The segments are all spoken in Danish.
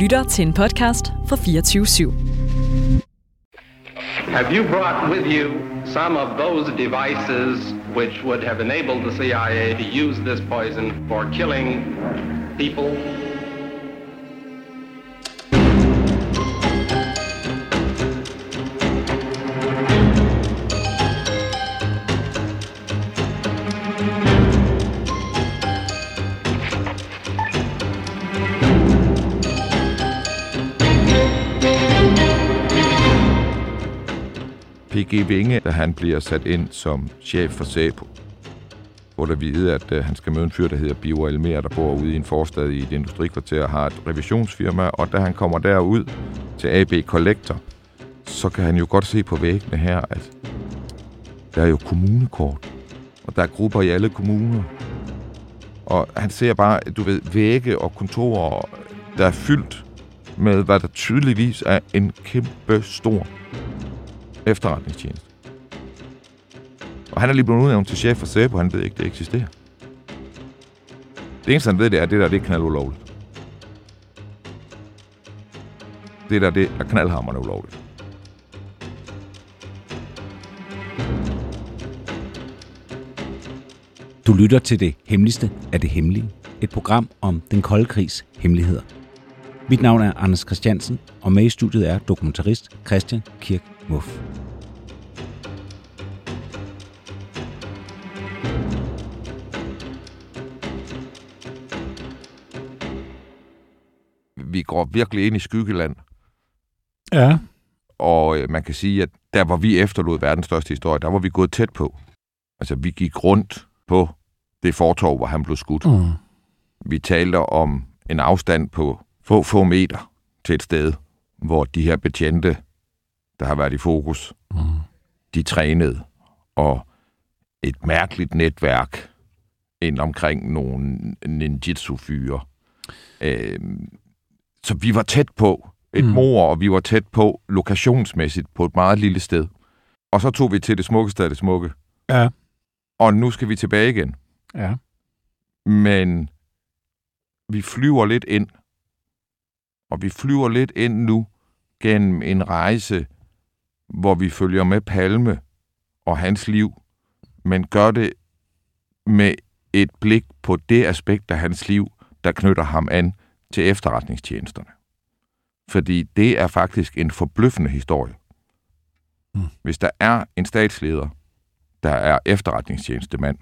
lytter til en podcast fra 24 /7. Have you brought with you some of those devices which would have enabled the CIA to use this poison for killing people? G. Vinge, da han bliver sat ind som chef for SAPO, hvor der vide, at øh, han skal møde en fyr, der hedder Biver Elmer, der bor ude i en forstad i et industrikvarter og har et revisionsfirma, og da han kommer derud til AB Collector, så kan han jo godt se på væggene her, at der er jo kommunekort, og der er grupper i alle kommuner. Og han ser bare, du ved, vægge og kontorer, der er fyldt med, hvad der tydeligvis er en kæmpe stor efterretningstjeneste. Og han er lige blevet udnævnt til chef for SEPO, han ved ikke, det eksisterer. Det eneste, han ved, det er, at det der, det er knaldulovligt. Det der, det er knaldhammerne ulovligt. Du lytter til det hemmeligste af det hemmelige. Et program om den kolde krigs hemmeligheder. Mit navn er Anders Christiansen, og med i studiet er dokumentarist Christian Kirk Muff. Vi går virkelig ind i skyggeland, Ja, og øh, man kan sige, at der hvor vi efterlod verdens største historie, der var vi gået tæt på. Altså, vi gik rundt på det fortov, hvor han blev skudt. mm. Vi talte om en afstand på få, få meter til et sted, hvor de her betjente, der har været i fokus, Mm. de trænede, og et mærkeligt netværk ind omkring nogle ninjitsu-fyre. Øh, så vi var tæt på et Mm. mor, og vi var tæt på lokationsmæssigt på et meget lille sted. Og så tog vi til det smukkeste af det smukke. ja, Og nu skal vi tilbage igen. ja. Men vi flyver lidt ind. Og vi flyver lidt ind nu gennem en rejse, hvor vi følger med Palme og hans liv, men gør det med et blik på det aspekt af hans liv, der knytter ham an til efterretningstjenesterne. Fordi det er faktisk en forbløffende historie. Mm. Hvis der er en statsleder, der er efterretningstjenestemand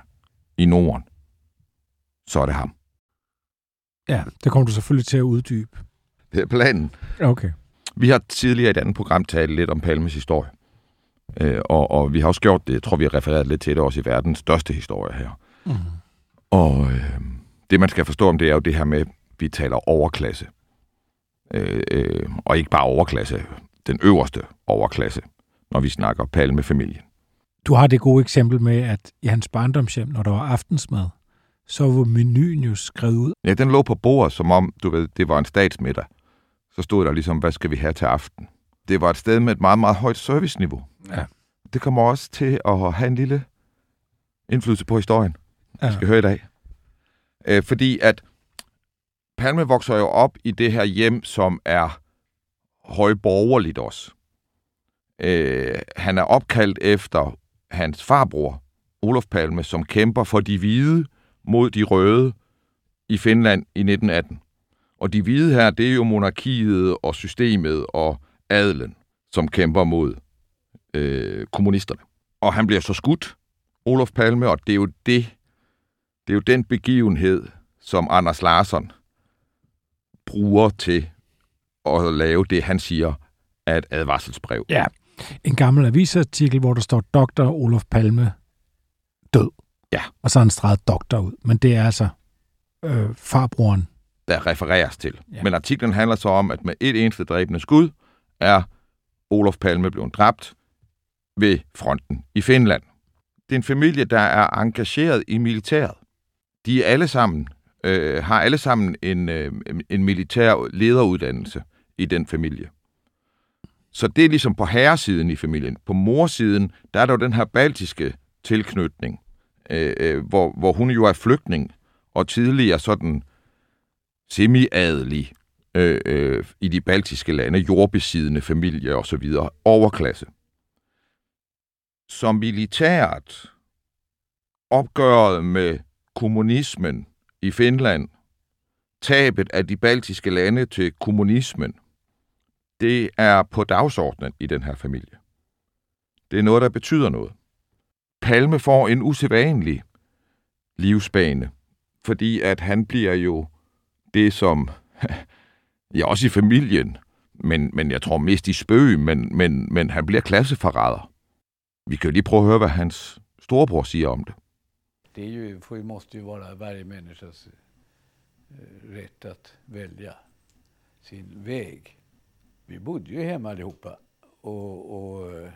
i Norden, så er det ham. Ja, det kommer du selvfølgelig til at uddybe. Det er planen. Okay. Vi har tidligere i et andet program talt lidt om Palmes historie. Øh, og, og vi har også gjort det, jeg tror, vi har refereret lidt til det også i verdens største historie her. Mm. Og øh, det, man skal forstå om det, er jo det her med, vi taler overklasse. Øh, øh, og ikke bare overklasse, den øverste overklasse, når vi snakker Palme-familien. Du har det gode eksempel med, at i hans barndomshjem, når der var aftensmad, så var menuen jo skrevet ud. Ja, den lå på bordet, som om, du ved, det var en statsmiddag. Så stod der ligesom, hvad skal vi have til aften? Det var et sted med et meget, meget højt serviceniveau. Ja. Det kommer også til at have en lille indflydelse på historien, vi Ja. skal høre i dag. Øh, fordi at Palme vokser jo op i det her hjem, som er højborgerligt også. Øh, han er opkaldt efter hans farbror, Olof Palme, som kæmper for de hvide mod de røde i Finland i 1918. Og de hvide her, det er jo monarkiet og systemet og adelen, som kæmper mod øh, kommunisterne. Og han bliver så skudt, Olof Palme, og det er jo det, det er jo den begivenhed, som Anders Larsson bruger til at lave det, han siger, er et advarselsbrev. Ja. En gammel avisartikel, hvor der står Dr. Olof Palme død. Ja. Og så har han streget doktor ud. Men det er altså øh, farbroren. Der refereres til. Ja. Men artiklen handler så om, at med et eneste dræbende skud er Olof Palme blevet dræbt ved fronten i Finland. Det er en familie, der er engageret i militæret. De er alle sammen, øh, har alle sammen en, øh, en militær lederuddannelse i den familie. Så det er ligesom på herresiden i familien. På morsiden, der er der jo den her baltiske tilknytning, øh, øh, hvor, hvor hun jo er flygtning, og tidligere sådan semi-adelig øh, øh, i de baltiske lande, jordbesiddende familie osv., overklasse. Som militært opgøret med kommunismen i Finland, tabet af de baltiske lande til kommunismen, det er på dagsordenen i den her familie. Det er noget, der betyder noget. Palme får en usædvanlig livsbane, fordi at han bliver jo det, som, ja også i familien, men, men jeg tror mest i spøg, men, men, men han bliver klasseforræder. Vi kan jo lige prøve at høre, hvad hans storebror siger om det. Det är ju, får ju, måste ju vara hver menneskes øh, rätt att välja sin väg. Vi bodde ju hemma allihopa och, øh,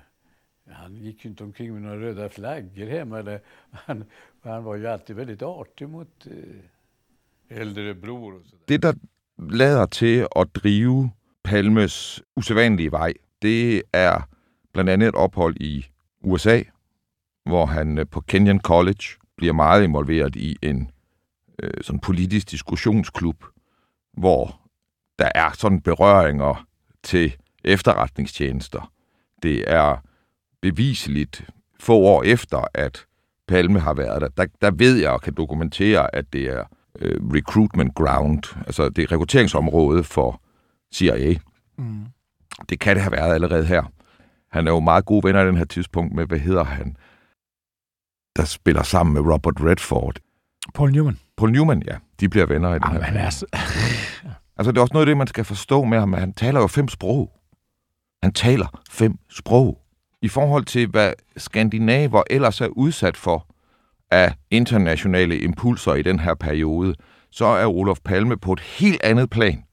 och han gick ju inte omkring med några röda flaggor hemma. Eller, han, han var ju alltid väldigt artig mot øh, ældre bror. Og så. Det, der lader til at drive Palmes usædvanlige vej, det er blandt andet et ophold i USA, hvor han øh, på Kenyon College bliver meget involveret i en øh, sådan politisk diskussionsklub, hvor der er sådan berøringer til efterretningstjenester. Det er beviseligt få år efter, at Palme har været der. Der, der ved jeg og kan dokumentere, at det er øh, recruitment ground, altså det er rekrutteringsområde for CIA. Mm. Det kan det have været allerede her. Han er jo meget gode venner i den her tidspunkt med, hvad hedder han, der spiller sammen med Robert Redford. Paul Newman. Paul Newman, ja, de bliver venner i den Jamen, her. han er så... Altså, det er også noget af det, man skal forstå med ham, at han taler jo fem sprog. Han taler fem sprog. I forhold til, hvad skandinaver ellers er udsat for af internationale impulser i den her periode, så er Olof Palme på et helt andet plan.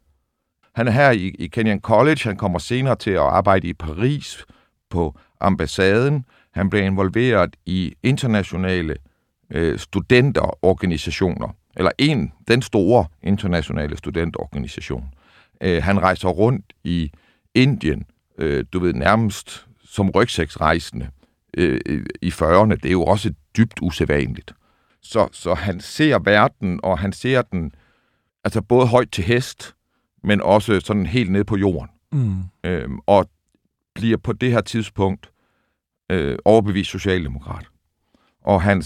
Han er her i, i Kenyon College, han kommer senere til at arbejde i Paris på ambassaden. Han bliver involveret i internationale øh, studenterorganisationer, eller en, den store internationale studenterorganisation. Øh, han rejser rundt i Indien, øh, du ved, nærmest som rygsæksrejsende øh, i 40'erne. Det er jo også dybt usædvanligt. Så, så han ser verden, og han ser den altså både højt til hest, men også sådan helt ned på jorden. Mm. Øh, og bliver på det her tidspunkt øh, overbevist socialdemokrat. Og han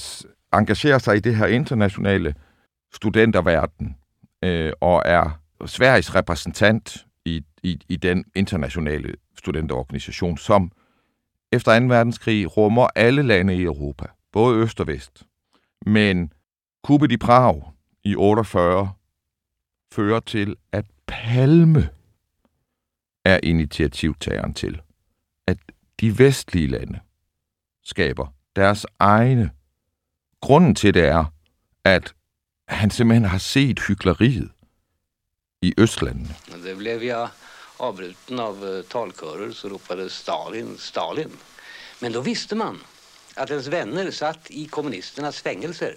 engagerer sig i det her internationale studenterverden, øh, og er Sveriges repræsentant i, i, i den internationale studenterorganisation, som efter 2. verdenskrig rummer alle lande i Europa, både øst og vest. Men kuppet i Prag i 48 fører til, at Palme er initiativtageren til, at de vestlige lande skaber deres egne. Grunden til det er, at han simpelthen har set hyggeleriet i Østlandene. Det blev jeg afbrudt af eh, talkører, så ropade Stalin, Stalin. Men då visste man att ens vänner satt i kommunisternas fängelser.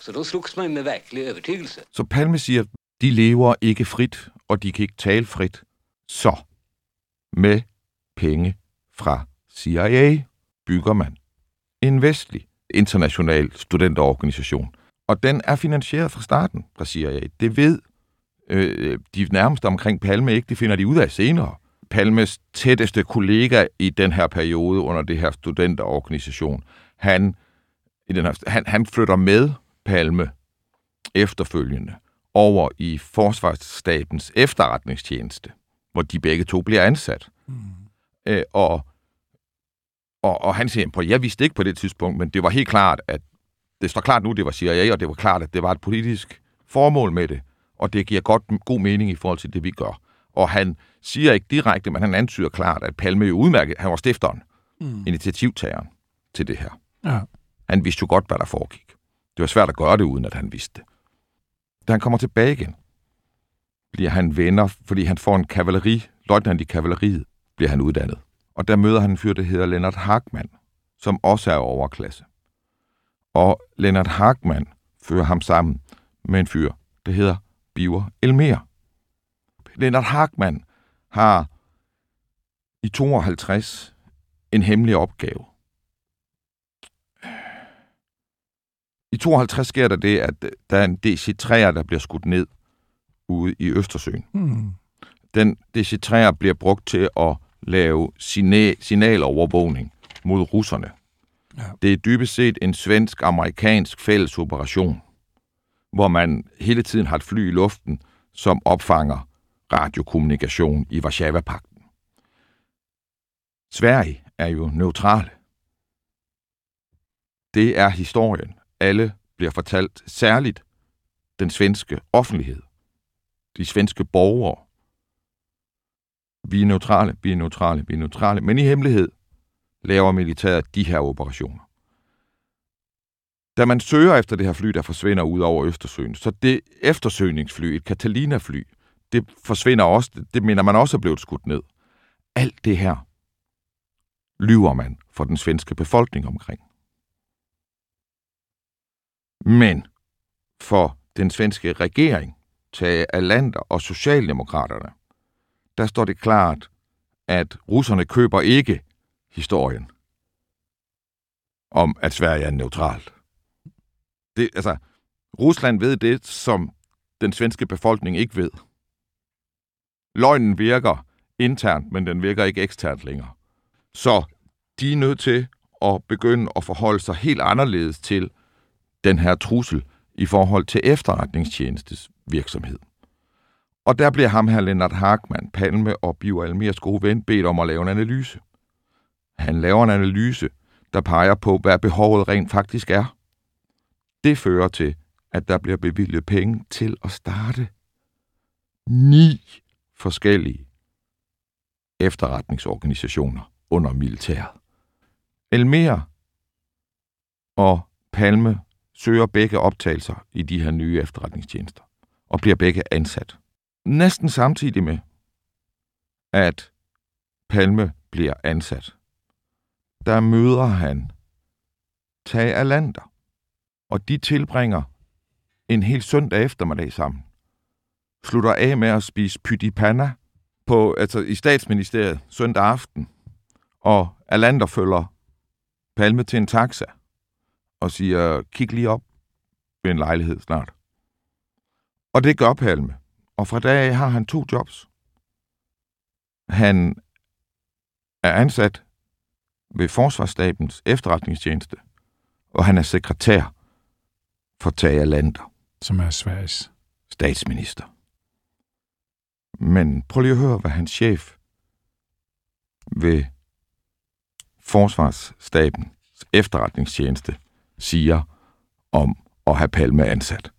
Så då slogs man med verklig övertygelse. Så Palme siger, de lever ikke frit, og de kan ikke tale frit. Så med penge fra CIA bygger man en vestlig international studenterorganisation. Og den er finansieret fra starten fra CIA. Det ved øh, de nærmeste omkring Palme ikke. Det finder de ud af senere. Palmes tætteste kollega i den her periode under det her studenterorganisation, han, i den her, han, han flytter med Palme efterfølgende over i Forsvarsstabens efterretningstjeneste, hvor de begge to bliver ansat. Mm. Øh, og, og, og han siger, på, jeg vidste ikke på det tidspunkt, men det var helt klart, at det står klart nu, det var CIA, og det var klart, at det var et politisk formål med det, og det giver godt, god mening i forhold til det, vi gør. Og han siger ikke direkte, men han antyder klart, at Palme er udmærket. Han var stifteren, mm. initiativtageren til det her. Ja. Han vidste jo godt, hvad der foregik. Det var svært at gøre det, uden at han vidste det. Da han kommer tilbage igen, bliver han venner, fordi han får en kavaleri, løjtnant i kavaleriet, bliver han uddannet. Og der møder han en fyr, der hedder Lennart Hagman, som også er overklasse. Og Lennart Hagman fører ham sammen med en fyr, der hedder Biver Elmer. Lennart Hagman har i 52 en hemmelig opgave. I 52 sker der det, at der er en DC-3'er, der bliver skudt ned ude i Østersøen. Mm. Den DC-3'er bliver brugt til at lave signalovervågning mod russerne. Ja. Det er dybest set en svensk-amerikansk fælles operation, hvor man hele tiden har et fly i luften, som opfanger radiokommunikation i Varsava-pakten. Sverige er jo neutrale. Det er historien. Alle bliver fortalt særligt den svenske offentlighed. De svenske borgere. Vi er neutrale, vi er neutrale, vi er neutrale. Men i hemmelighed laver militæret de her operationer. Da man søger efter det her fly, der forsvinder ud over Østersøen, så det eftersøgningsfly, et Catalina-fly, det forsvinder også, det mener man også er blevet skudt ned. Alt det her lyver man for den svenske befolkning omkring. Men for den svenske regering, Tage Alander og Socialdemokraterne, der står det klart, at russerne køber ikke historien om, at Sverige er neutralt. Det, altså, Rusland ved det, som den svenske befolkning ikke ved. Løgnen virker internt, men den virker ikke eksternt længere. Så de er nødt til at begynde at forholde sig helt anderledes til den her trussel i forhold til efterretningstjenestes virksomhed. Og der bliver ham her Lennart Harkmann, Palme og Bio Almers gode ven bedt om at lave en analyse. Han laver en analyse, der peger på, hvad behovet rent faktisk er. Det fører til, at der bliver bevilget penge til at starte ni forskellige efterretningsorganisationer under militæret. Elmer og Palme søger begge optagelser i de her nye efterretningstjenester og bliver begge ansat. Næsten samtidig med, at Palme bliver ansat, der møder han Tage Alander, og de tilbringer en hel søndag eftermiddag sammen. Slutter af med at spise pytipanna på, altså i statsministeriet søndag aften, og Alander følger Palme til en taxa siger, kig lige op ved en lejlighed snart. Og det gør Palme. Og fra dag af har han to jobs. Han er ansat ved Forsvarsstabens efterretningstjeneste, og han er sekretær for Tage Lander. Som er Sveriges statsminister. Men prøv lige at høre, hvad hans chef ved Forsvarsstabens efterretningstjeneste siger om at have Palme ansat.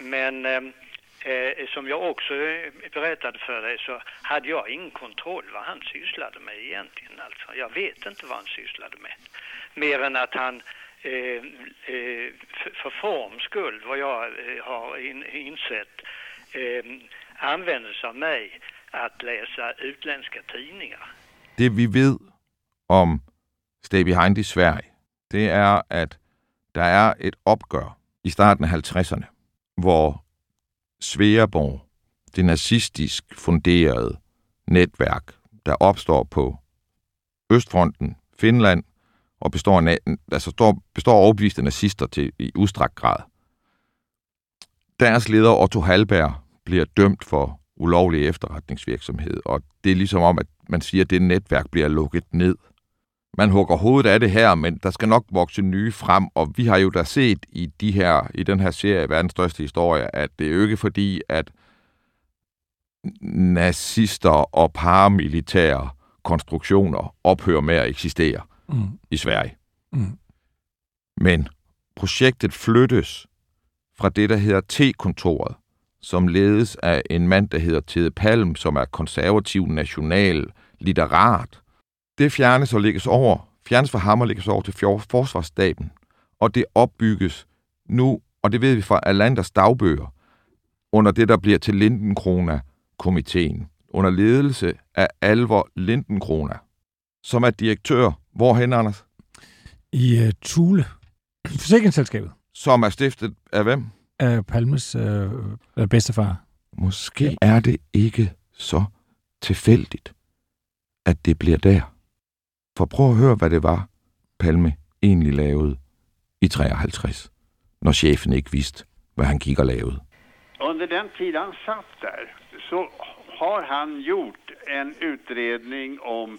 Men eh, som jag också berättade för dig så hade jag ingen kontroll vad han sysslade med egentligen. Alltså. Jag vet inte vad han sysslade med. Mer än att han eh, eh, för forms skull, vad jag eh, har in, insett, eh, använder sig av mig att läsa utländska tidningar. Det vi ved om Stay Behind i Sverige, det er, at der er et opgør i starten af 50'erne, hvor Sveaborg, det nazistisk funderede netværk, der opstår på Østfronten, Finland, og består, af, altså står, består overbeviste nazister til i udstrakt grad. Deres leder Otto Halberg bliver dømt for ulovlig efterretningsvirksomhed, og det er ligesom om, at man siger, at det netværk bliver lukket ned man hugger hovedet af det her, men der skal nok vokse nye frem, og vi har jo da set i, de her, i den her serie, verdens største historie, at det er jo ikke fordi, at nazister og paramilitære konstruktioner ophører med at eksistere mm. i Sverige. Mm. Men projektet flyttes fra det, der hedder T-kontoret, som ledes af en mand, der hedder Tede Palm, som er konservativ national litterat, det fjernes og lægges over, fjernes fra ham og lægges over til forsvarsstaben, og det opbygges nu, og det ved vi fra Alanders dagbøger, under det, der bliver til Lindenkrona-komiteen, under ledelse af Alvor Lindenkrona, som er direktør. Hvorhen, Anders? I uh, Thule. Forsikringsselskabet. Som er stiftet af hvem? Af Palmes uh, bedstefar. Måske er det ikke så tilfældigt, at det bliver der. For prøv at høre, hvad det var, Palme egentlig lavede i 53, når chefen ikke vidste, hvad han gik og lavede. Under den tid han satt där så har han gjort en utredning om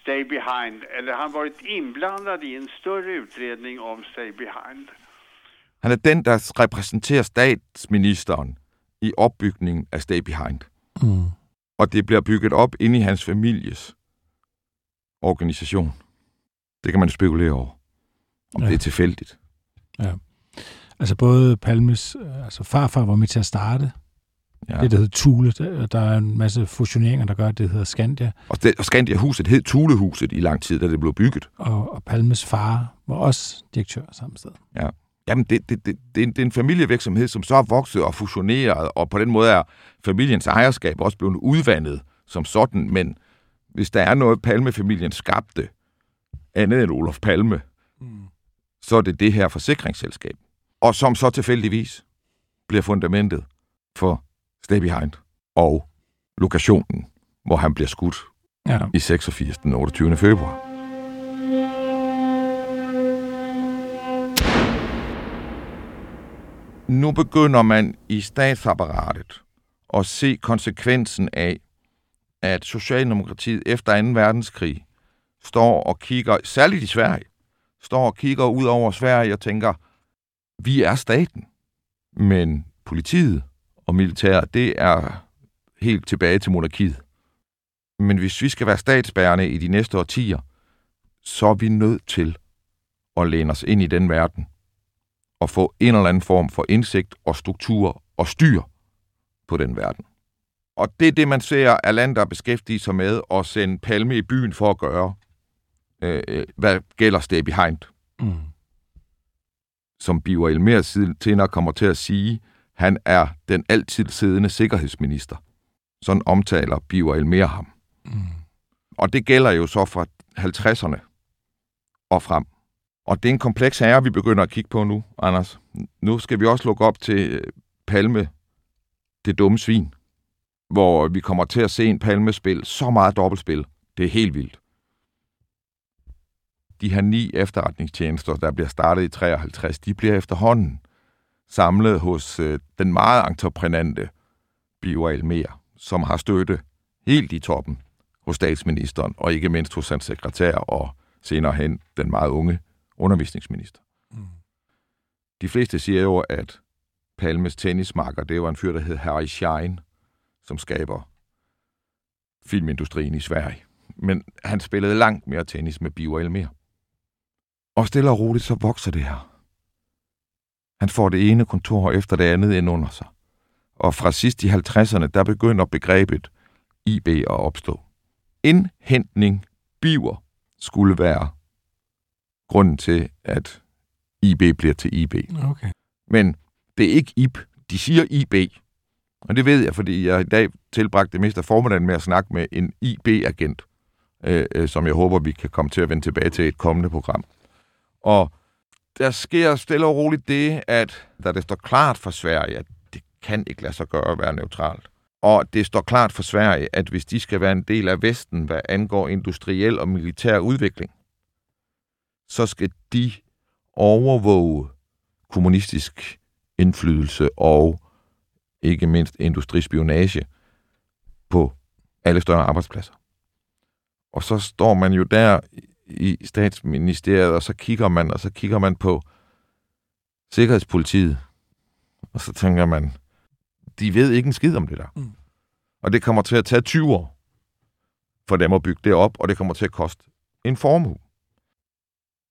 Stay Behind eller har han varit inblandad i en större utredning om Stay Behind? Han er den, der repræsenterer statsministeren i opbygningen af Stay Behind. Mm. Og det bliver bygget op inde i hans families organisation. Det kan man spekulere over. Om Ja. ja. det er tilfældigt. Altså både Palmes øh, altså farfar var med til at starte. Ja. Ja. Det, der hedder Thule. Der, der er en masse fusioneringer, der gør, at det hedder Skandia. Og, det, og Skandia-huset hed Tulehuset i lang tid, da det blev bygget. Og, og Palmes far var også direktør samme sted. Jamen, det, det, det, det, er en, det er en familievirksomhed, som så er vokset og fusioneret, og på den måde er familiens ejerskab også blevet udvandet som sådan. Men hvis der er noget, Palme-familien skabte, andet end Olof Palme, Mm. så er det det her forsikringsselskab. Og som så tilfældigvis bliver fundamentet for Stay Behind og lokationen, hvor han bliver skudt Ja. i 86. den 28. februar. Nu begynder man i statsapparatet at se konsekvensen af, at Socialdemokratiet efter 2. verdenskrig står og kigger, særligt i Sverige, står og kigger ud over Sverige og tænker, vi er staten, men politiet og militæret, det er helt tilbage til monarkiet. Men hvis vi skal være statsbærende i de næste årtier, så er vi nødt til at læne os ind i den verden og få en eller anden form for indsigt og struktur og styr på den verden. Og det er det, man ser af land, der beskæftiger sig med at sende palme i byen for at gøre, øh, øh, hvad gælder Stay Behind, Mm. som Biver Elmer senere kommer til at sige, han er den altid siddende sikkerhedsminister. Sådan omtaler Biver Elmer ham. Mm. Og det gælder jo så fra 50'erne og frem. Og det er en kompleks herre, vi begynder at kigge på nu, Anders. Nu skal vi også lukke op til øh, Palme, det dumme svin, hvor vi kommer til at se en Palme-spil, så meget dobbeltspil. Det er helt vildt. De her ni efterretningstjenester, der bliver startet i 53, de bliver efterhånden samlet hos øh, den meget entreprenante Biver Elmer, som har støtte helt i toppen hos statsministeren, og ikke mindst hos hans sekretær og senere hen den meget unge undervisningsminister. Mm. De fleste siger jo, at Palmes tennismarker, det var en fyr, der hed Harry Schein, som skaber filmindustrien i Sverige. Men han spillede langt mere tennis med Biver Elmer. Og stille og roligt, så vokser det her. Han får det ene kontor efter det andet ind under sig. Og fra sidst i 50'erne, der begynder begrebet IB at opstå. Indhentning biver skulle være grunden til, at IB bliver til IB. Okay. Men det er ikke IB. De siger IB. Og det ved jeg, fordi jeg i dag tilbragte det meste af formiddagen med at snakke med en IB-agent, øh, øh, som jeg håber, vi kan komme til at vende tilbage til et kommende program. Og der sker stille og roligt det, at da det står klart for Sverige, at det kan ikke lade sig gøre at være neutralt, og det står klart for Sverige, at hvis de skal være en del af Vesten, hvad angår industriel og militær udvikling, så skal de overvåge kommunistisk indflydelse og ikke mindst industrispionage på alle større arbejdspladser. Og så står man jo der i statsministeriet, og så kigger man, og så kigger man på sikkerhedspolitiet, og så tænker man, de ved ikke en skid om det der. Mm. Og det kommer til at tage 20 år for dem at bygge det op, og det kommer til at koste en formue.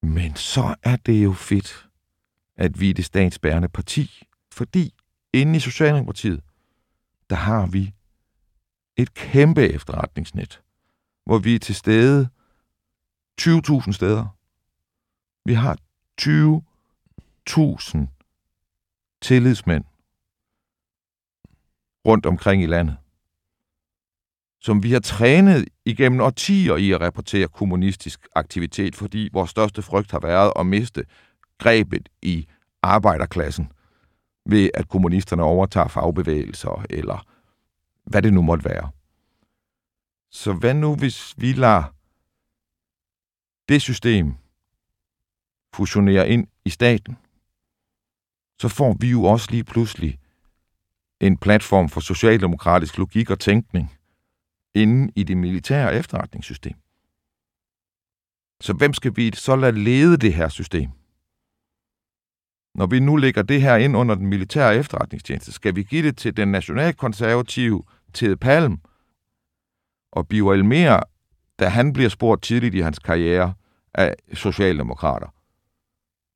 Men så er det jo fedt, at vi er det statsbærende parti, fordi inde i Socialdemokratiet, der har vi et kæmpe efterretningsnet, hvor vi er til stede 20.000 steder. Vi har 20.000 tillidsmænd rundt omkring i landet, som vi har trænet igennem årtier i at rapportere kommunistisk aktivitet, fordi vores største frygt har været at miste grebet i arbejderklassen ved, at kommunisterne overtager fagbevægelser, eller hvad det nu måtte være. Så hvad nu, hvis vi lader det system fusionere ind i staten? Så får vi jo også lige pludselig en platform for socialdemokratisk logik og tænkning inde i det militære efterretningssystem. Så hvem skal vi så lade lede det her system? Når vi nu lægger det her ind under den militære efterretningstjeneste, skal vi give det til den nationalkonservative Ted Palm og Biver Elmer, da han bliver spurgt tidligt i hans karriere af socialdemokrater,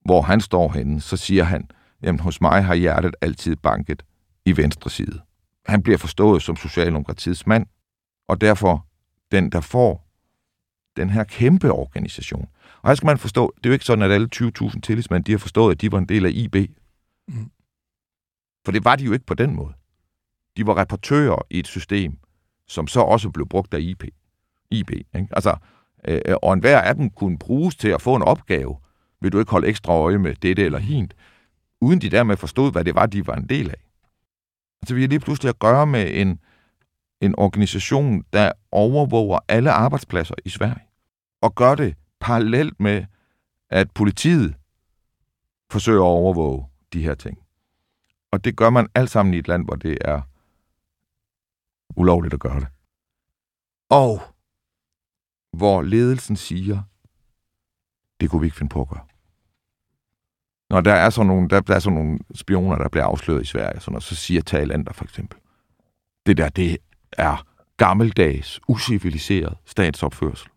hvor han står henne, så siger han, jamen hos mig har hjertet altid banket i venstre side. Han bliver forstået som Socialdemokratiets mand, og derfor den, der får den her kæmpe organisation. Og her skal man forstå, det er jo ikke sådan, at alle 20.000 tillidsmænd, de har forstået, at de var en del af IB. Mm. For det var de jo ikke på den måde. De var rapportører i et system, som så også blev brugt af IB. IB ikke? Altså, øh, og enhver af dem kunne bruges til at få en opgave. Vil du ikke holde ekstra øje med dette eller hint? Uden de dermed forstod, hvad det var, de var en del af. Altså, vi har lige pludselig at gøre med en, en organisation, der overvåger alle arbejdspladser i Sverige. Og gør det parallelt med, at politiet forsøger at overvåge de her ting. Og det gør man alt sammen i et land, hvor det er ulovligt at gøre det. Og hvor ledelsen siger, det kunne vi ikke finde på at gøre. Når der er sådan nogle, der, der er sådan nogle spioner, der bliver afsløret i Sverige, sådan, og så siger Thailander for eksempel, det der, det er gammeldags, usiviliseret statsopførsel.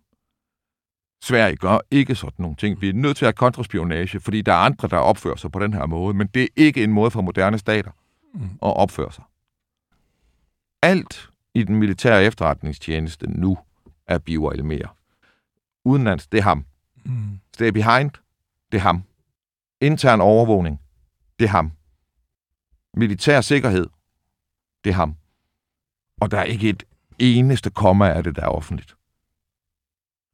Sverige gør ikke sådan nogle ting. Vi er nødt til at have kontraspionage, fordi der er andre, der opfører sig på den her måde, men det er ikke en måde for moderne stater mm. at opføre sig. Alt i den militære efterretningstjeneste nu er Biver Elmer. Udenlands, det er ham. Mm. Stay behind, det er ham. Intern overvågning, det er ham. Militær sikkerhed, det er ham. Og der er ikke et eneste komma af det, der er offentligt.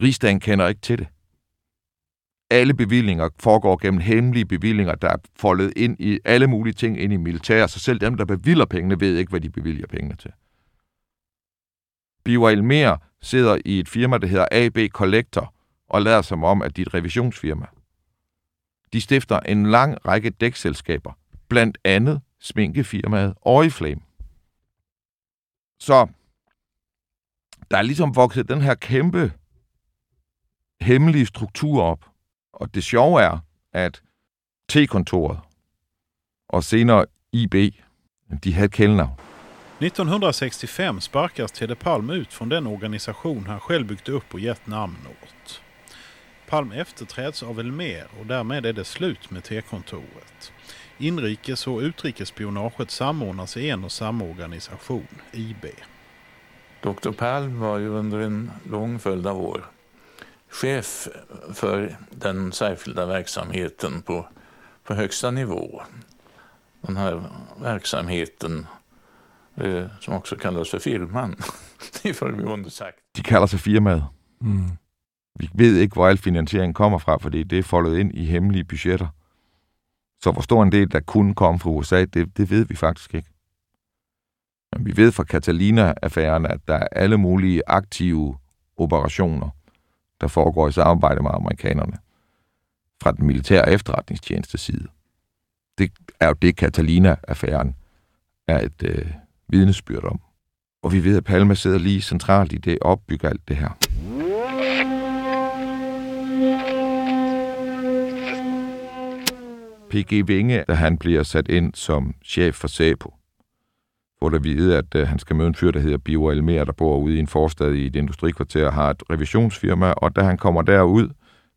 Rigsdagen kender ikke til det. Alle bevillinger foregår gennem hemmelige bevillinger, der er foldet ind i alle mulige ting ind i militær, så selv dem, der bevilger pengene, ved ikke, hvad de bevilger pengene til. Biwa Elmer sidder i et firma, der hedder AB Collector, og lader som om, at de er et revisionsfirma. De stifter en lang række dækselskaber, blandt andet sminkefirmaet Oriflame. Så der er ligesom vokset den her kæmpe hemmelige struktur op. Og det sjove er, at T-kontoret og senere IB, de havde kældnavn. 1965 sparkas Tede Palm ut från den organisation han själv byggt upp och gett namn åt. Palm efterträds av Elmer och därmed är det slut med T-kontoret. Inrikes och utrikesspionaget samordnas i en och samma organisation, IB. Dr Palm var ju under en lång följd av år chef för den särskilda verksamheten på, på högsta nivå. Den här verksamheten eh, som också kallas för firman i föregående sagt. De kalder sig firmaet. Mm. Vi ved ikke, hvor al finansiering kommer fra, fordi det er foldet ind i hemmelige budgetter. Så hvor stor en del, der kunne komme fra USA, det, det ved vi faktisk ikke. Men vi ved fra Catalina-affæren, at der er alle mulige aktive operationer, der foregår i samarbejde med amerikanerne fra den militære efterretningstjeneste side. Det er jo det, Catalina-affæren er et øh, vidnesbyrd om. Og vi ved, at Palma sidder lige centralt i det opbygger alt det her. P.G. Vinge, da han bliver sat ind som chef for SAPO, får at vide, at øh, han skal møde en fyr, der hedder Bio Elmer, der bor ude i en forstad i et industrikvarter og har et revisionsfirma, og da han kommer derud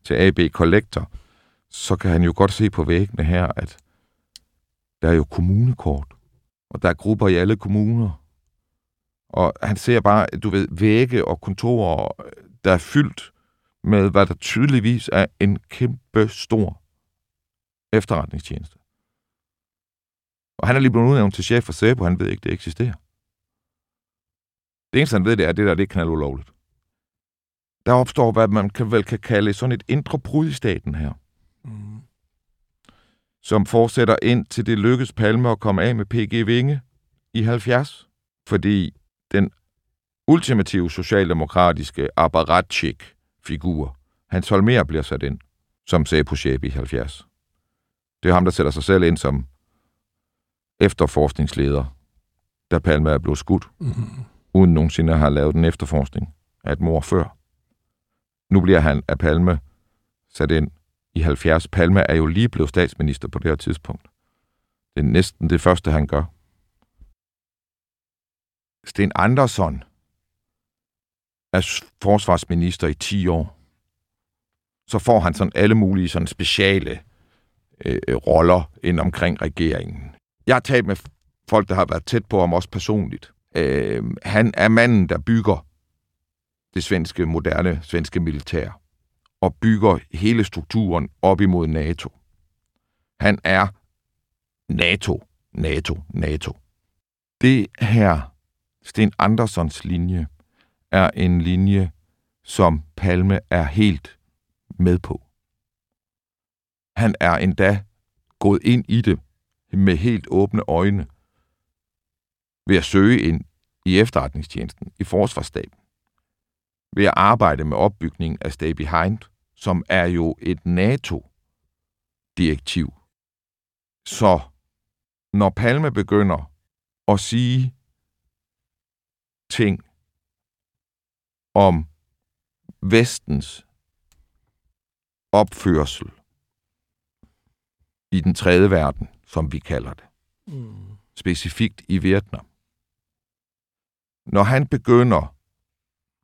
til AB Collector, så kan han jo godt se på væggene her, at der er jo kommunekort, og der er grupper i alle kommuner. Og han ser bare, du ved, vægge og kontorer, øh, der er fyldt med, hvad der tydeligvis er en kæmpe stor efterretningstjeneste. Og han er lige blevet udnævnt til chef for SEPO, han ved ikke, det eksisterer. Det eneste, han ved, det er, at det der det er knald ulovligt. Der opstår, hvad man kan, vel kan kalde sådan et indre brud i staten her. Mm. Som fortsætter ind til det lykkes Palme at komme af med PG Vinge i 70. Fordi den ultimative socialdemokratiske apparatchik figur, Hans Holmer bliver sat ind som SEPO-chef i 70. Det er ham, der sætter sig selv ind som efterforskningsleder da Palme er blevet skudt, Mhm. uden nogensinde at have lavet en efterforskning af et mor før. Nu bliver han af Palme sat ind i 70. Palme er jo lige blevet statsminister på det her tidspunkt. Det er næsten det første, han gør. Sten Andersson er forsvarsminister i 10 år. Så får han sådan alle mulige sådan speciale øh, øh, roller ind omkring regeringen. Jeg har talt med folk, der har været tæt på ham også personligt. Øh, han er manden, der bygger det svenske, moderne svenske militær og bygger hele strukturen op imod NATO. Han er NATO, NATO, NATO. Det her, Sten Andersons linje, er en linje, som Palme er helt med på. Han er endda gået ind i det med helt åbne øjne ved at søge ind i efterretningstjenesten, i forsvarsstaben, ved at arbejde med opbygningen af Stay Behind, som er jo et NATO-direktiv. Så når Palme begynder at sige ting om vestens opførsel i den tredje verden, som vi kalder det, Mm. specifikt i Vietnam. Når han begynder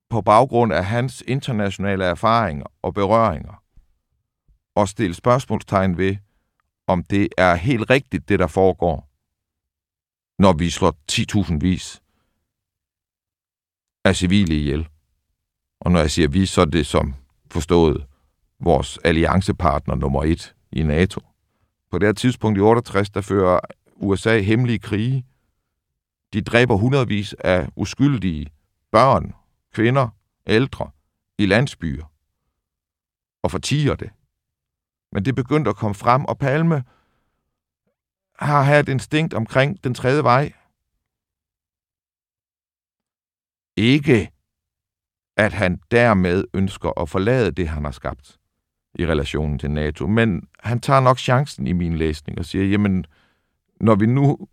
på baggrund af hans internationale erfaringer og berøringer at stille spørgsmålstegn ved, om det er helt rigtigt, det der foregår, når vi slår 10.000 vis af civile ihjel. Og når jeg siger vi, så er det som forstået vores alliancepartner nummer et i NATO. På det her tidspunkt i 68, der fører USA hemmelige krige. De dræber hundredvis af uskyldige børn, kvinder, ældre i landsbyer og fortiger det. Men det begyndte at komme frem, og Palme har her et instinkt omkring den tredje vej. Ikke at han dermed ønsker at forlade det, han har skabt i relationen til NATO. Men han tager nok chancen i min læsning og siger, jamen, når vi nu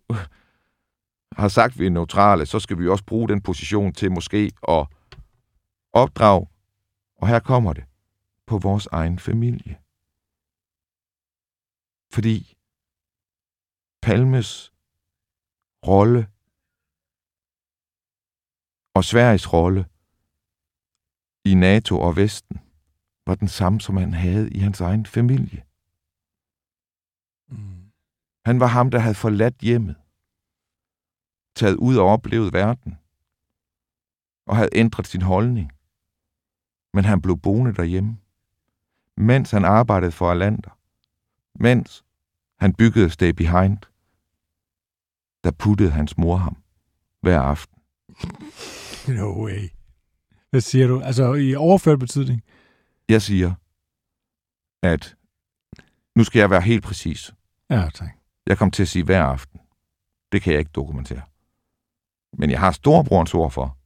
har sagt, at vi er neutrale, så skal vi også bruge den position til måske at opdrage, og her kommer det, på vores egen familie. Fordi Palmes rolle og Sveriges rolle i NATO og Vesten var den samme, som han havde i hans egen familie. Mm. Han var ham, der havde forladt hjemmet, taget ud og oplevet verden, og havde ændret sin holdning. Men han blev boende derhjemme, mens han arbejdede for Alander, mens han byggede Stay Behind, der puttede hans mor ham hver aften. No way. Hvad siger du? Altså i overført betydning? Jeg siger, at nu skal jeg være helt præcis. Ja, tak. Jeg kom til at sige hver aften. Det kan jeg ikke dokumentere. Men jeg har storebrorens ord for,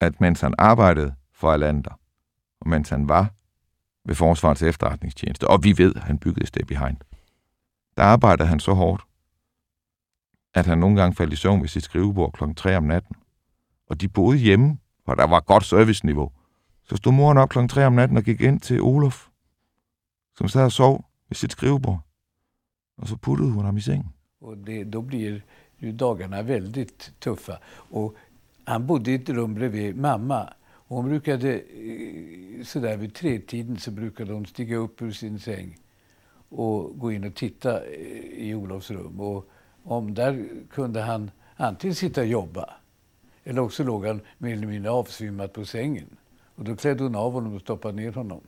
at mens han arbejdede for Alander, og mens han var ved Forsvarets efterretningstjeneste, og vi ved, at han byggede Stay Behind, der arbejdede han så hårdt, at han nogle gange faldt i søvn ved sit skrivebord klokken 3 om natten. Og de boede hjemme, hvor der var godt serviceniveau. Så stod moren op klokken 3 om natten og gik ind til Olof, som sad og sov ved sit skrivebord. Och så puttade hon ham i sängen. Och det, då blir ju dagarna väldigt tuffa. Och han bodde i ett rum bredvid mamma. Och hon brukade, eh, sådär vid tretiden så brukade hon stiga upp ur sin säng och gå in och titta eh, i Olofs rum. Och om där kunde han antingen sitta och jobba eller också låg han mer eller mindre avsvimmad på sängen. Og då klädde hon av honom du stoppade ner honom.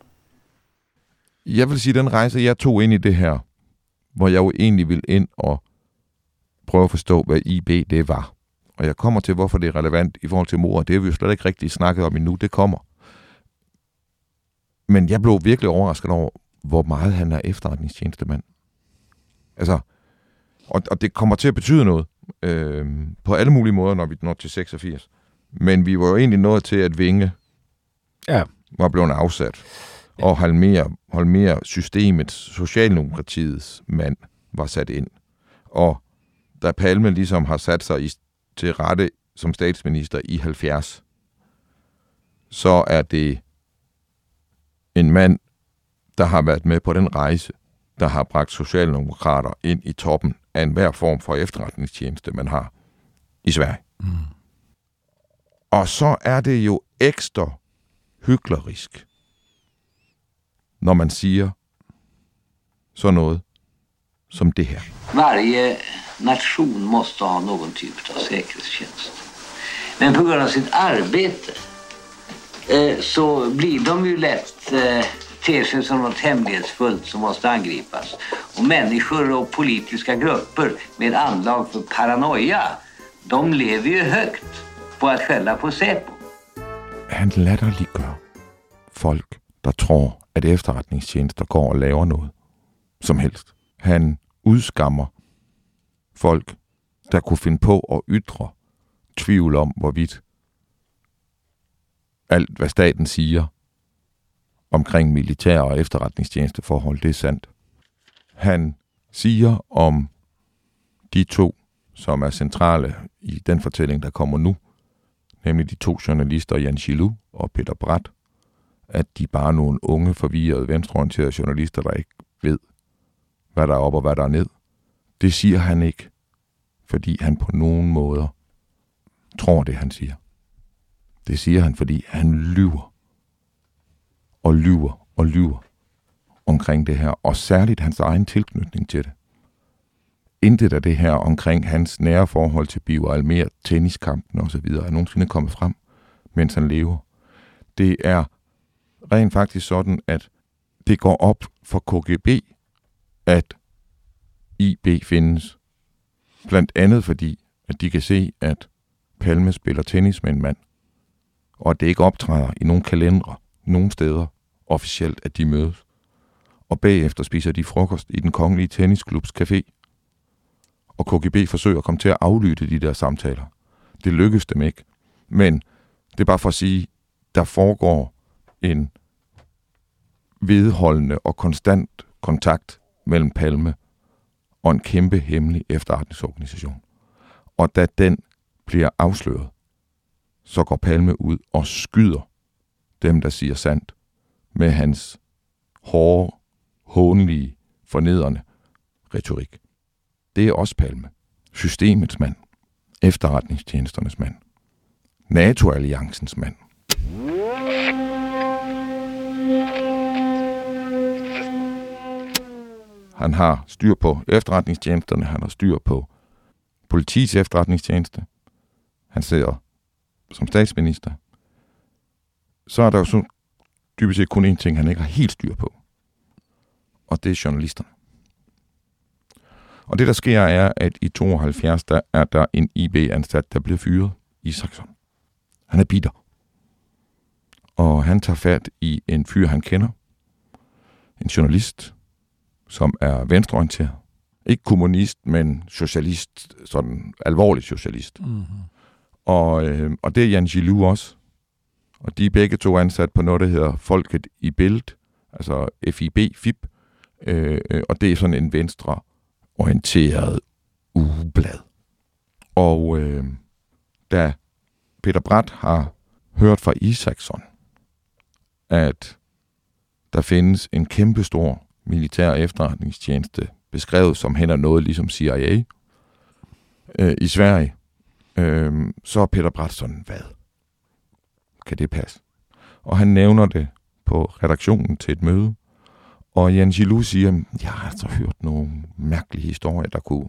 Jeg vil sige, den rejse, jeg tog ind i det her, hvor jeg jo egentlig ville ind og prøve at forstå, hvad IB det var. Og jeg kommer til, hvorfor det er relevant i forhold til mor. Det har vi jo slet ikke rigtig snakket om endnu. Det kommer. Men jeg blev virkelig overrasket over, hvor meget han er efterretningstjenestemand. Altså, og, og det kommer til at betyde noget øh, på alle mulige måder, når vi når til 86. Men vi var jo egentlig nået til, at Vinge Ja. var blevet afsat. Og Holmer, Holmer systemets, Socialdemokratiets mand, var sat ind. Og da Palme ligesom har sat sig i, til rette som statsminister i 70, så er det en mand, der har været med på den rejse, der har bragt socialdemokrater ind i toppen af enhver form for efterretningstjeneste, man har i Sverige. Mm. Og så er det jo ekstra hyklerisk, når man siger sådan noget som det her. Varje nation måste ha någon typ av säkerhetstjänst. Men på grund av sitt arbete eh, så blir de ju lätt eh, ter sig som något hemlighetsfullt som måste angripas. Och människor och politiska grupper med anlag för paranoia, de lever ju högt på att skälla på Säpo. Han latterliggør folk, der tror, at efterretningstjenester går og laver noget som helst. Han udskammer folk, der kunne finde på at ytre tvivl om, hvorvidt alt, hvad staten siger omkring militær og efterretningstjenesteforhold, det er sandt. Han siger om de to, som er centrale i den fortælling, der kommer nu, nemlig de to journalister, Jan Chilu og Peter Bratt, at de bare er nogle unge, forvirrede, venstreorienterede journalister, der ikke ved, hvad der er op og hvad der er ned. Det siger han ikke, fordi han på nogen måder tror det, han siger. Det siger han, fordi han lyver. Og lyver og lyver omkring det her, og særligt hans egen tilknytning til det. Intet af det her omkring hans nære forhold til Biver Almer, altså tenniskampen osv. er nogensinde kommet frem, mens han lever. Det er rent faktisk sådan, at det går op for KGB, at IB findes. Blandt andet fordi, at de kan se, at Palme spiller tennis med en mand, og at det ikke optræder i nogen kalendere, nogen steder officielt, at de mødes. Og bagefter spiser de frokost i den kongelige tennisklubs café. Og KGB forsøger at komme til at aflytte de der samtaler. Det lykkes dem ikke. Men det er bare for at sige, der foregår en vedholdende og konstant kontakt mellem Palme og en kæmpe hemmelig efterretningsorganisation. Og da den bliver afsløret, så går Palme ud og skyder dem, der siger sandt, med hans hårde, hånlige, fornedrende retorik. Det er også Palme. Systemets mand. Efterretningstjenesternes mand. NATO-alliancens mand. Han har styr på efterretningstjenesterne, han har styr på politiets efterretningstjeneste. Han sidder som statsminister. Så er der jo så dybest set kun én ting, han ikke har helt styr på. Og det er journalisterne. Og det, der sker, er, at i 72, der er der en IB-ansat, der bliver fyret. Isaksson. Han er bitter. Og han tager fat i en fyr, han kender. En journalist, som er venstreorienteret. Ikke kommunist, men socialist, sådan alvorlig socialist. Mm-hmm. Og, øh, og det er Jan Gilou også. Og de er begge to ansat på noget, der hedder Folket i Bild, altså FIB, FIB. Øh, øh, og det er sådan en orienteret ugeblad. Og øh, da Peter Bratt har hørt fra Isaksson, at der findes en kæmpestor militær efterretningstjeneste, beskrevet som hen og noget ligesom CIA øh, i Sverige, øh, så er Peter Bratt sådan, hvad? Kan det passe? Og han nævner det på redaktionen til et møde, og Jan Gilou siger, jeg har altså hørt nogle mærkelige historier, der kunne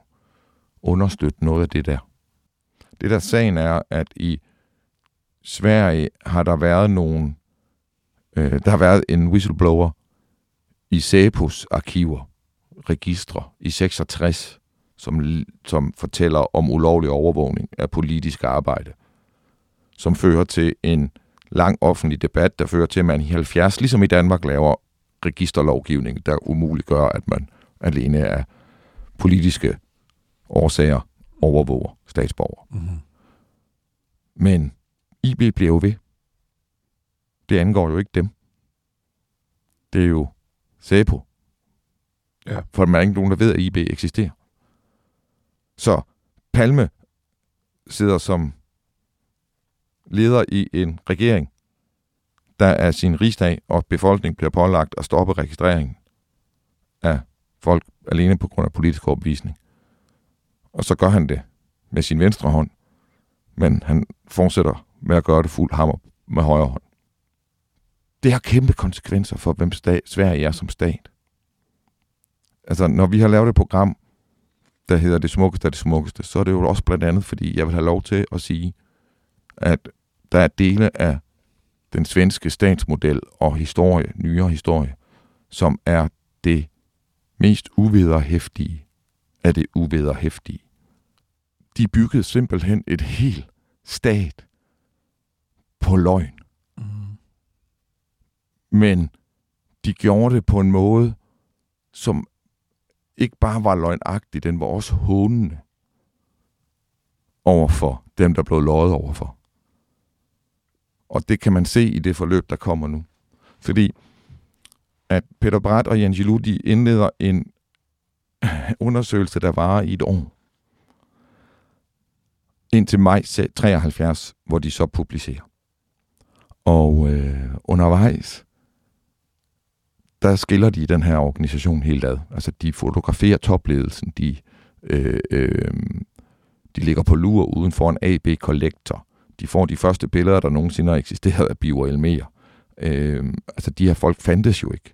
understøtte noget af det der. Det der sagen er, at i Sverige har der været nogle, øh, der har været en whistleblower, i Sæpos arkiver, registre i 66, som, som fortæller om ulovlig overvågning af politisk arbejde, som fører til en lang offentlig debat, der fører til, at man i 70, ligesom i Danmark, laver registerlovgivning, der umuliggør, at man alene af politiske årsager overvåger statsborger. Mm-hmm. Men IB bliver jo ved. Det angår jo ikke dem. Det er jo SEPO. Ja. For der er ikke nogen, der ved, at IB eksisterer. Så Palme sidder som leder i en regering, der er sin rigsdag, og befolkning bliver pålagt at stoppe registreringen af folk alene på grund af politisk opvisning. Og så gør han det med sin venstre hånd, men han fortsætter med at gøre det fuld hammer med højre hånd. Det har kæmpe konsekvenser for, hvem Sverige er som stat. Altså, når vi har lavet et program, der hedder Det smukkeste af det smukkeste, så er det jo også blandt andet, fordi jeg vil have lov til at sige, at der er dele af den svenske statsmodel og historie, nyere historie, som er det mest uvederhæftige af det uvederhæftige. De byggede simpelthen et helt stat på løgn. Mm. Men de gjorde det på en måde, som ikke bare var løgnagtig, den var også hånende overfor dem, der blev løjet overfor. Og det kan man se i det forløb, der kommer nu. Fordi at Peter Bratt og Jens de indleder en undersøgelse, der varer i et år. Indtil maj 73, hvor de så publicerer. Og øh, undervejs, der skiller de den her organisation helt ad. Altså, de fotograferer topledelsen, de, øh, øh, de ligger på lur uden for en AB Collector. De får de første billeder, der nogensinde har eksisteret af Biver Elmer. Øh, altså, de her folk fandtes jo ikke.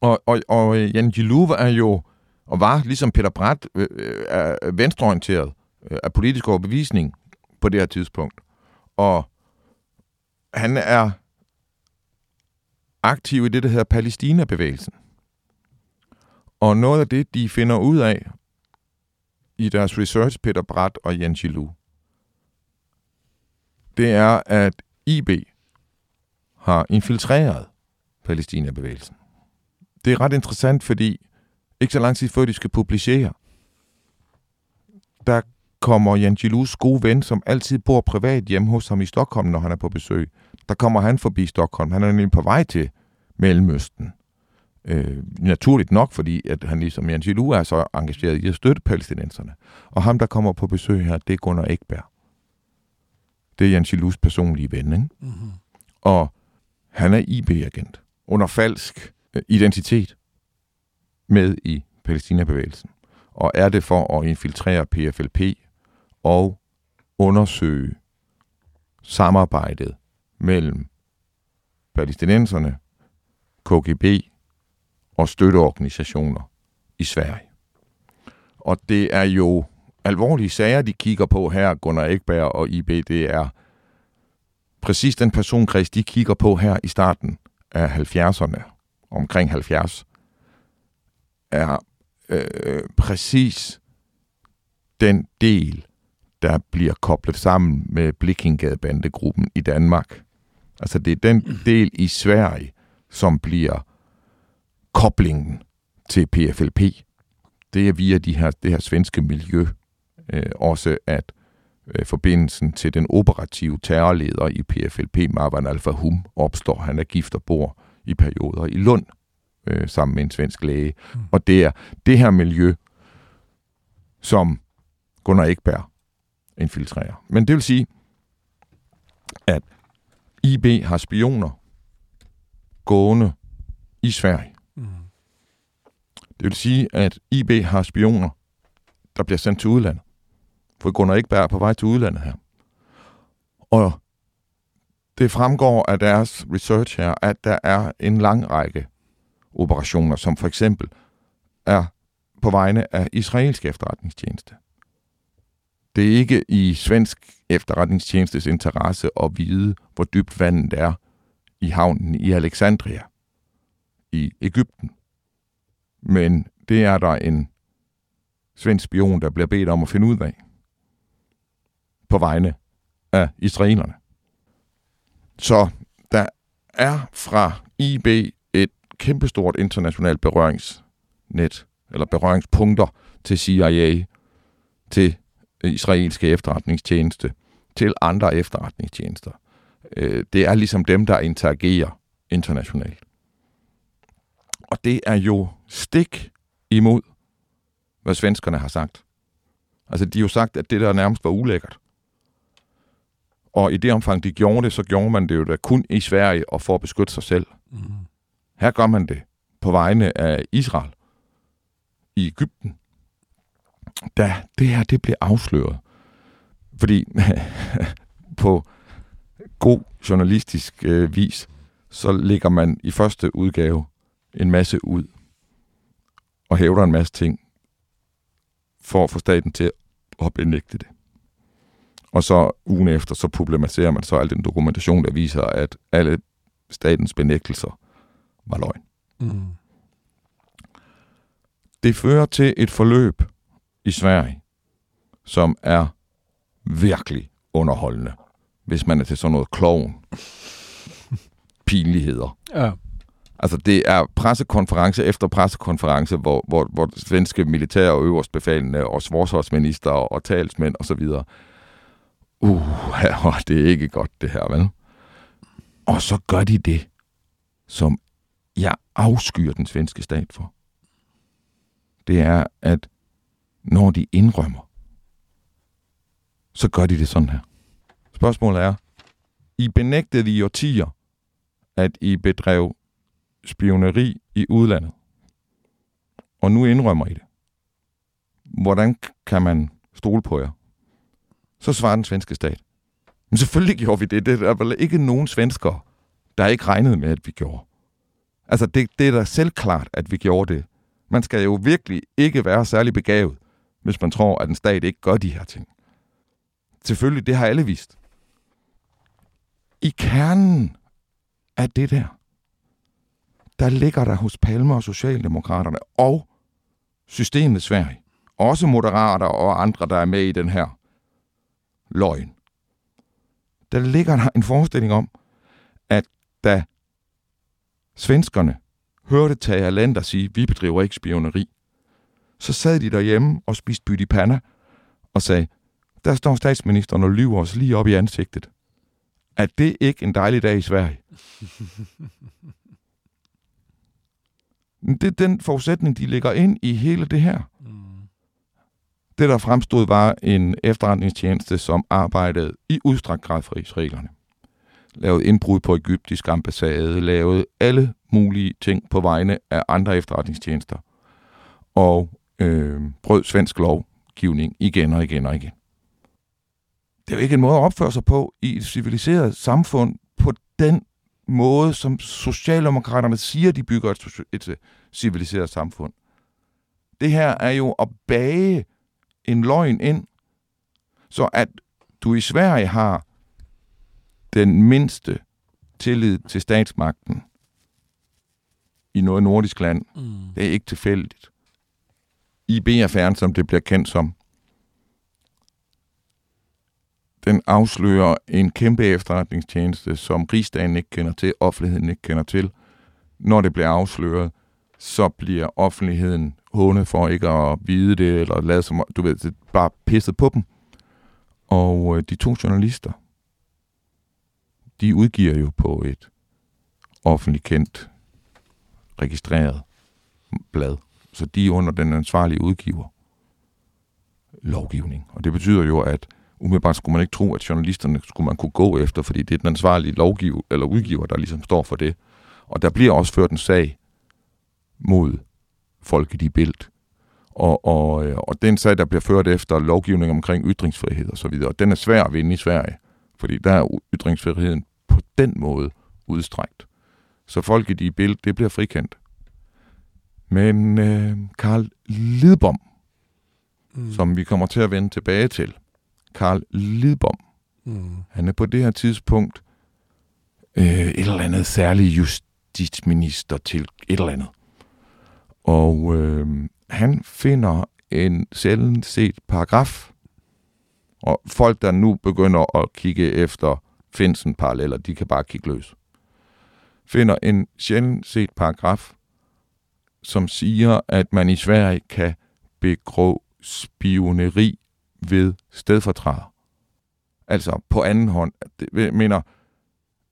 Og, og, og øh, Jan Giluv er jo, og var ligesom Peter Bratt, øh, øh er venstreorienteret øh, af politisk overbevisning på det her tidspunkt. Og han er aktiv i det, der hedder Palæstina-bevægelsen. Og noget af det, de finder ud af i deres research, Peter Bratt og Jan Gilou, det er, at IB har infiltreret Palæstina-bevægelsen. Det er ret interessant, fordi ikke så lang tid før de skal publicere, der kommer Jan Gilus gode ven, som altid bor privat hjemme hos ham i Stockholm, når han er på besøg. Der kommer han forbi Stockholm. Han er nemlig på vej til Mellemøsten. Øh, naturligt nok, fordi at han ligesom Jan Gilu er så engageret i at støtte palæstinenserne. Og ham, der kommer på besøg her, det er Gunnar Ekberg. Det er Jan Gilus personlige ven, ikke? Mm-hmm. Og han er IB-agent under falsk øh, identitet med i Palæstina-bevægelsen. Og er det for at infiltrere PFLP og undersøge samarbejdet mellem palæstinenserne, KGB og støtteorganisationer i Sverige. Og det er jo alvorlige sager, de kigger på her, Gunnar Ekberg og IB, det er præcis den personkreds, de kigger på her i starten af 70'erne, omkring 70, er øh, præcis den del, der bliver koblet sammen med Blikkingadebandegruppen i Danmark. Altså det er den del i Sverige, som bliver koblingen til PFLP. Det er via de her, det her svenske miljø. Øh, også at øh, forbindelsen til den operative terrorleder i PFLP, Marwan Al-Fahum, opstår. Han er gift og bor i perioder i Lund øh, sammen med en svensk læge. Mm. Og det er det her miljø, som Gunnar Ekberg infiltrerer. Men det vil sige, at IB har spioner gående i Sverige. Mm. Det vil sige, at IB har spioner, der bliver sendt til udlandet. For Gunnar Ekberg er på vej til udlandet her. Og det fremgår af deres research her, at der er en lang række operationer, som for eksempel er på vegne af israelsk efterretningstjeneste. Det er ikke i svensk efterretningstjenestes interesse at vide, hvor dybt vandet er i havnen i Alexandria i Ægypten. Men det er der en svensk spion, der bliver bedt om at finde ud af på vegne af israelerne. Så der er fra IB et kæmpestort internationalt berøringsnet, eller berøringspunkter til CIA, til israelske efterretningstjeneste, til andre efterretningstjenester. Øh, det er ligesom dem, der interagerer internationalt. Og det er jo stik imod, hvad svenskerne har sagt. Altså, de har jo sagt, at det der nærmest var ulækkert. Og i det omfang, de gjorde det, så gjorde man det jo da kun i Sverige og for at beskytte sig selv. Mm. Her gør man det på vegne af Israel i Ægypten. Da det her det blev afsløret, fordi på god journalistisk øh, vis, så lægger man i første udgave en masse ud og hævder en masse ting for at få staten til at benægte det. Og så ugen efter, så problematiserer man så al den dokumentation, der viser, at alle statens benægtelser var løgn. Mm. Det fører til et forløb i Sverige, som er virkelig underholdende, hvis man er til sådan noget klovn. Pinligheder. Ja. Altså, det er pressekonference efter pressekonference, hvor, hvor, hvor svenske militære og øverstbefalende og forsvarsminister og talsmænd osv. Uh, det er ikke godt det her, vel? Og så gør de det, som jeg afskyer den svenske stat for. Det er, at når de indrømmer, så gør de det sådan her. Spørgsmålet er, I benægtede i årtier, at I bedrev spioneri i udlandet. Og nu indrømmer I det. Hvordan kan man stole på jer? Så svarer den svenske stat. Men selvfølgelig gjorde vi det. Det er vel ikke nogen svenskere, der ikke regnede med, at vi gjorde. Altså, det, det er da selvklart, at vi gjorde det. Man skal jo virkelig ikke være særlig begavet, hvis man tror, at en stat ikke gør de her ting. Selvfølgelig, det har alle vist. I kernen af det der, der ligger der hos Palme og Socialdemokraterne og systemet Sverige, også moderater og andre, der er med i den her løgn. Der ligger der en forestilling om, at da svenskerne hørte Tage Lander sige, vi bedriver ikke spioneri, så sad de derhjemme og spiste byt i panna og sagde, der står statsministeren og lyver os lige op i ansigtet. Er det ikke en dejlig dag i Sverige? Det er den forudsætning, de lægger ind i hele det her. Mm. Det, der fremstod, var en efterretningstjeneste, som arbejdede i udstrakt grad for israelerne. Lavede indbrud på egyptisk ambassade, lavede alle mulige ting på vegne af andre efterretningstjenester. Og øh, brød svensk lovgivning igen og igen og igen. Det er jo ikke en måde at opføre sig på i et civiliseret samfund på den måde, som Socialdemokraterne siger, de bygger et, et civiliseret samfund. Det her er jo at bage en løgn ind, så at du i Sverige har den mindste tillid til statsmagten i noget nordisk land. Mm. Det er ikke tilfældigt. IB-affæren, som det bliver kendt som, den afslører en kæmpe efterretningstjeneste, som rigsdagen ikke kender til, offentligheden ikke kender til. Når det bliver afsløret, så bliver offentligheden håne for ikke at vide det, eller lade som, du ved, det bare pisset på dem. Og øh, de to journalister, de udgiver jo på et offentligt kendt, registreret blad. Så de er under den ansvarlige udgiver lovgivning. Og det betyder jo, at umiddelbart skulle man ikke tro, at journalisterne skulle man kunne gå efter, fordi det er den ansvarlige lovgiver, eller udgiver, der ligesom står for det. Og der bliver også ført en sag mod folket i bild. Og, og, øh, og den sag, der bliver ført efter lovgivning omkring ytringsfrihed og så videre, den er svær at vinde i Sverige, fordi der er ytringsfriheden på den måde udstrækt. Så folket i bild, det bliver frikendt. Men øh, Karl Lidbom, mm. som vi kommer til at vende tilbage til, Karl Lidbom, mm. han er på det her tidspunkt øh, et eller andet særlig justitsminister til et eller andet. Og øh, han finder en sjældent set paragraf, og folk, der nu begynder at kigge efter Finsen paralleller, de kan bare kigge løs. Finder en sjældent set paragraf, som siger, at man i Sverige kan begå spioneri ved stedfortræder. Altså på anden hånd. Det, mener,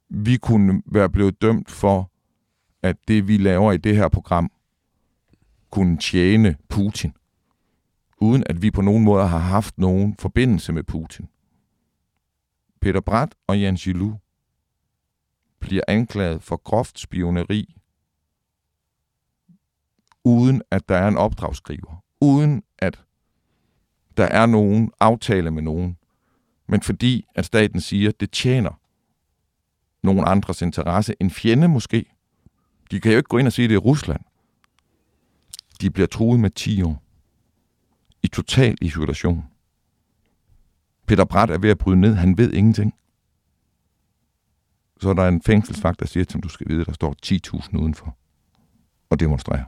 vi kunne være blevet dømt for, at det vi laver i det her program, kunne tjene Putin, uden at vi på nogen måde har haft nogen forbindelse med Putin. Peter Brat og Jan Gilou bliver anklaget for groft spioneri, uden at der er en opdragsskriver, uden at der er nogen aftale med nogen, men fordi at staten siger, at det tjener nogen andres interesse, en fjende måske. De kan jo ikke gå ind og sige, at det er Rusland. De bliver truet med 10 år. I total isolation. Peter Bratt er ved at bryde ned. Han ved ingenting. Så er der en fængselsvagt, der siger til ham, du skal vide, der står 10.000 udenfor og demonstrerer.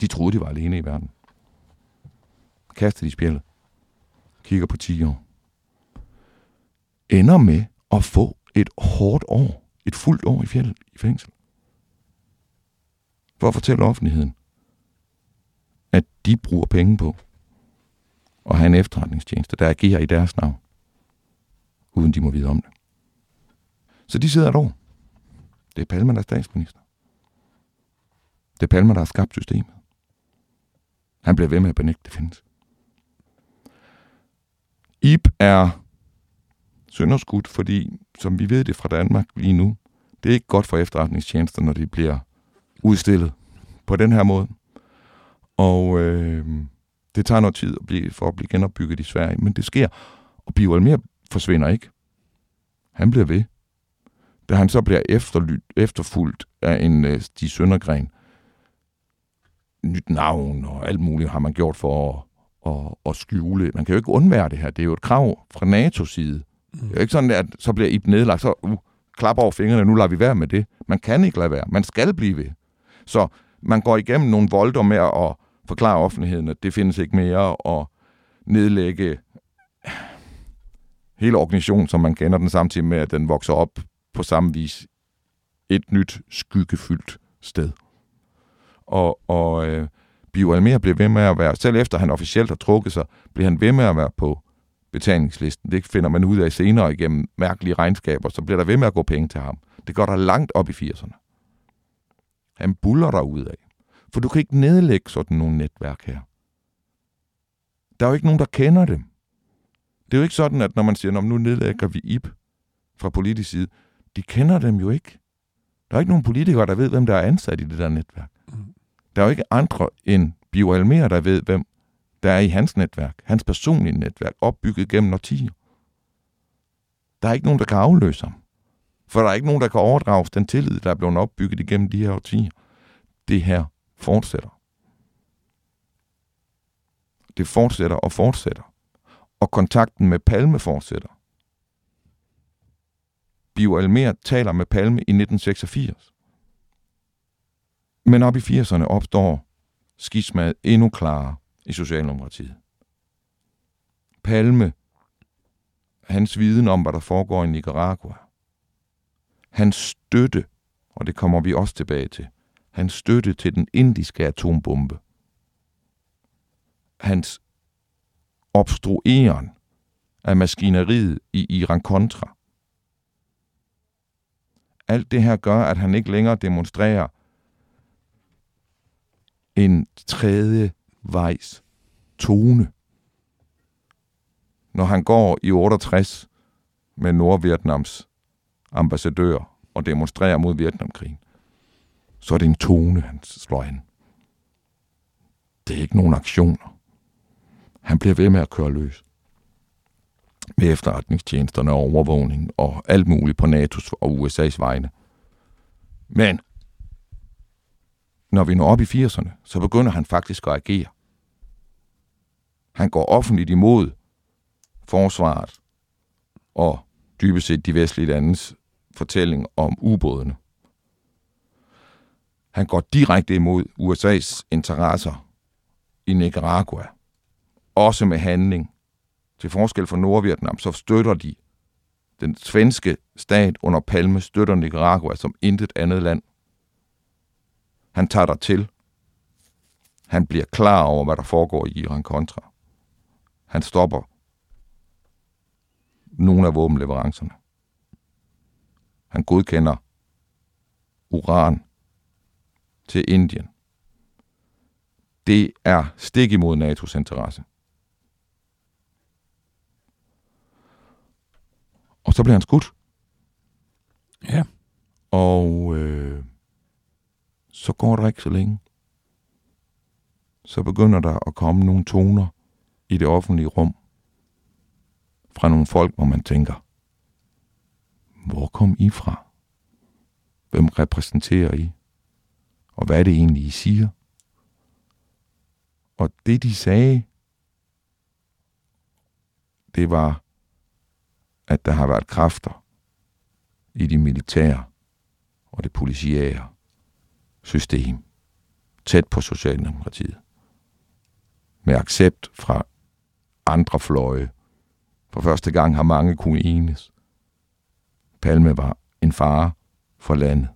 De troede, de var alene i verden. Kaster de spjældet. Kigger på 10 år. Ender med at få et hårdt år. Et fuldt år i, fjellet i fængsel. For at fortælle offentligheden, de bruger penge på at have en efterretningstjeneste, der agerer i deres navn, uden de må vide om det. Så de sidder et år. Det er Palme, der er statsminister. Det er Palme, der har skabt systemet. Han bliver ved med at benægte, det findes. Ip er sønderskudt, fordi, som vi ved det fra Danmark lige nu, det er ikke godt for efterretningstjenester, når de bliver udstillet på den her måde. Og øh, det tager noget tid at blive, for at blive genopbygget i Sverige, men det sker. Og Bio Almer forsvinder ikke. Han bliver ved. Da han så bliver efterlyt, efterfulgt af en uh, Stig Søndergren, nyt navn og alt muligt har man gjort for at, at, at skjule. Man kan jo ikke undvære det her. Det er jo et krav fra NATO's side. Mm. Det er ikke sådan, at så bliver Ib nedlagt, så uh, klap over fingrene, nu lader vi være med det. Man kan ikke lade være. Man skal blive ved. Så man går igennem nogle volder med at forklare offentligheden, at det findes ikke mere, og nedlægge hele organisationen, som man kender den, samtidig med, at den vokser op på samme vis et nyt skyggefyldt sted. Og, og øh, Bio Almer bliver ved med at være, selv efter han officielt har trukket sig, bliver han ved med at være på betalingslisten. Det finder man ud af senere igennem mærkelige regnskaber, så bliver der ved med at gå penge til ham. Det går der langt op i 80'erne. Han buller der ud af. For du kan ikke nedlægge sådan nogle netværk her. Der er jo ikke nogen, der kender dem. Det er jo ikke sådan, at når man siger, nu nedlægger vi IP fra politisk side, de kender dem jo ikke. Der er ikke nogen politikere, der ved, hvem der er ansat i det der netværk. Mm. Der er jo ikke andre end Bio Almer, der ved, hvem der er i hans netværk, hans personlige netværk, opbygget gennem årtier. Der er ikke nogen, der kan afløse ham. For der er ikke nogen, der kan overdrages den tillid, der er blevet opbygget igennem de her årtier. Det her fortsætter. Det fortsætter og fortsætter. Og kontakten med Palme fortsætter. Bio Almer taler med Palme i 1986. Men op i 80'erne opstår skismaet endnu klarere i Socialdemokratiet. Palme, hans viden om, hvad der foregår i Nicaragua, hans støtte, og det kommer vi også tilbage til, hans støtte til den indiske atombombe, hans obstrueren af maskineriet i Iran-Contra. Alt det her gør, at han ikke længere demonstrerer en tredje vejs tone. Når han går i 68 med Nordvietnams ambassadør og demonstrerer mod Vietnamkrigen, så er det en tone, han slår an. Det er ikke nogen aktioner. Han bliver ved med at køre løs. Med efterretningstjenesterne og overvågning og alt muligt på NATO's og USA's vegne. Men når vi når op i 80'erne, så begynder han faktisk at agere. Han går offentligt imod forsvaret og dybest set de vestlige landes fortælling om ubådene. Han går direkte imod USA's interesser i Nicaragua. Også med handling. Til forskel fra Nordvietnam, så støtter de den svenske stat under Palme støtter Nicaragua som intet andet land. Han tager der til. Han bliver klar over, hvad der foregår i Iran kontra. Han stopper nogle af våbenleverancerne. Han godkender uran til Indien. Det er stik imod NATO's interesse. Og så bliver han skudt. Ja. Og øh, så går der ikke så længe. Så begynder der at komme nogle toner i det offentlige rum fra nogle folk, hvor man tænker, hvor kom I fra? Hvem repræsenterer I? Og hvad er det egentlig, I siger? Og det, de sagde, det var, at der har været kræfter i de militære og det policiære system tæt på Socialdemokratiet. Med accept fra andre fløje. For første gang har mange kunne enes. Palme var en fare for landet.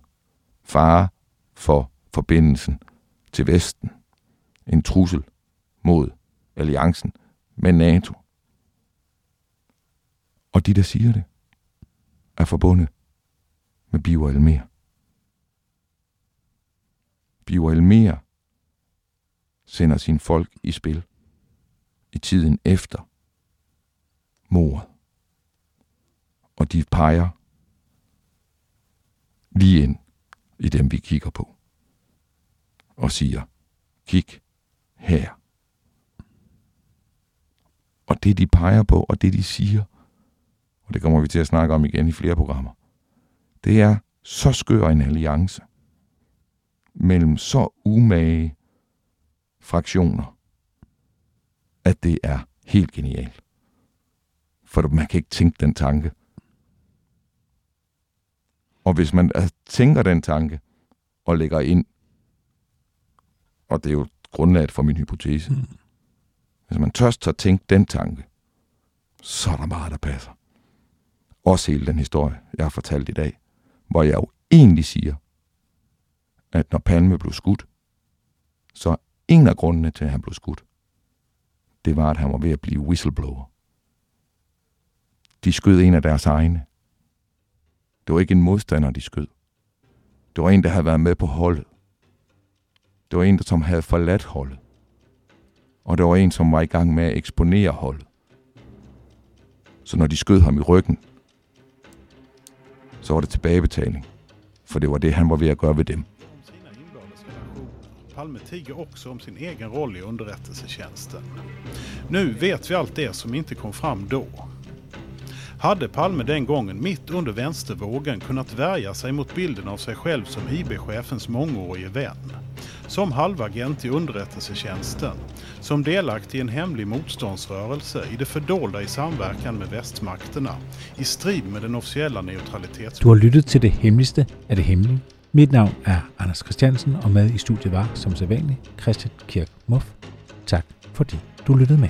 Fare for forbindelsen til Vesten. En trussel mod alliancen med NATO. Og de, der siger det, er forbundet med Biver Elmer. Biver Elmer sender sine folk i spil i tiden efter mordet. Og de peger lige ind i dem, vi kigger på. Og siger, kig her. Og det, de peger på, og det, de siger, og det kommer vi til at snakke om igen i flere programmer, det er så skør en alliance mellem så umage fraktioner, at det er helt genialt. For man kan ikke tænke den tanke. Og hvis man altså, tænker den tanke og lægger ind, og det er jo grundlaget for min hypotese, mm. hvis man tørst tager tænke den tanke, så er der meget, der passer. Også hele den historie, jeg har fortalt i dag, hvor jeg jo egentlig siger, at når Palme blev skudt, så en af grundene til, at han blev skudt, det var, at han var ved at blive whistleblower. De skød en af deres egne. Det var ikke en modstander, de skød. Det var en, der havde været med på holdet. Det var en, som havde forladt holdet. Og det var en, som var i gang med at eksponere holdet. Så når de skød ham i ryggen, så var det tilbagebetaling. For det var det, han var ved at gøre ved dem. Palme tiger också om sin egen roll i underrättelsetjänsten. Nu vet vi allt det som inte kom fram då. Hade Palme den gången mitt under vänstervågen kunnat värja sig mot bilden av sig själv som IB-chefens mångårige vän? Som halvagent i underrättelsetjänsten, som delaktig i en hemlig motståndsrörelse i det fördolda i samverkan med västmakterna, i strid med den officiella neutralitets... Du har lyttet til det hemmeligste af det hemmelige. Mit navn er Anders Christiansen, og med i studiet var, som sædvanligt, Christian Kirk Muff. Tak fordi du lyttede med.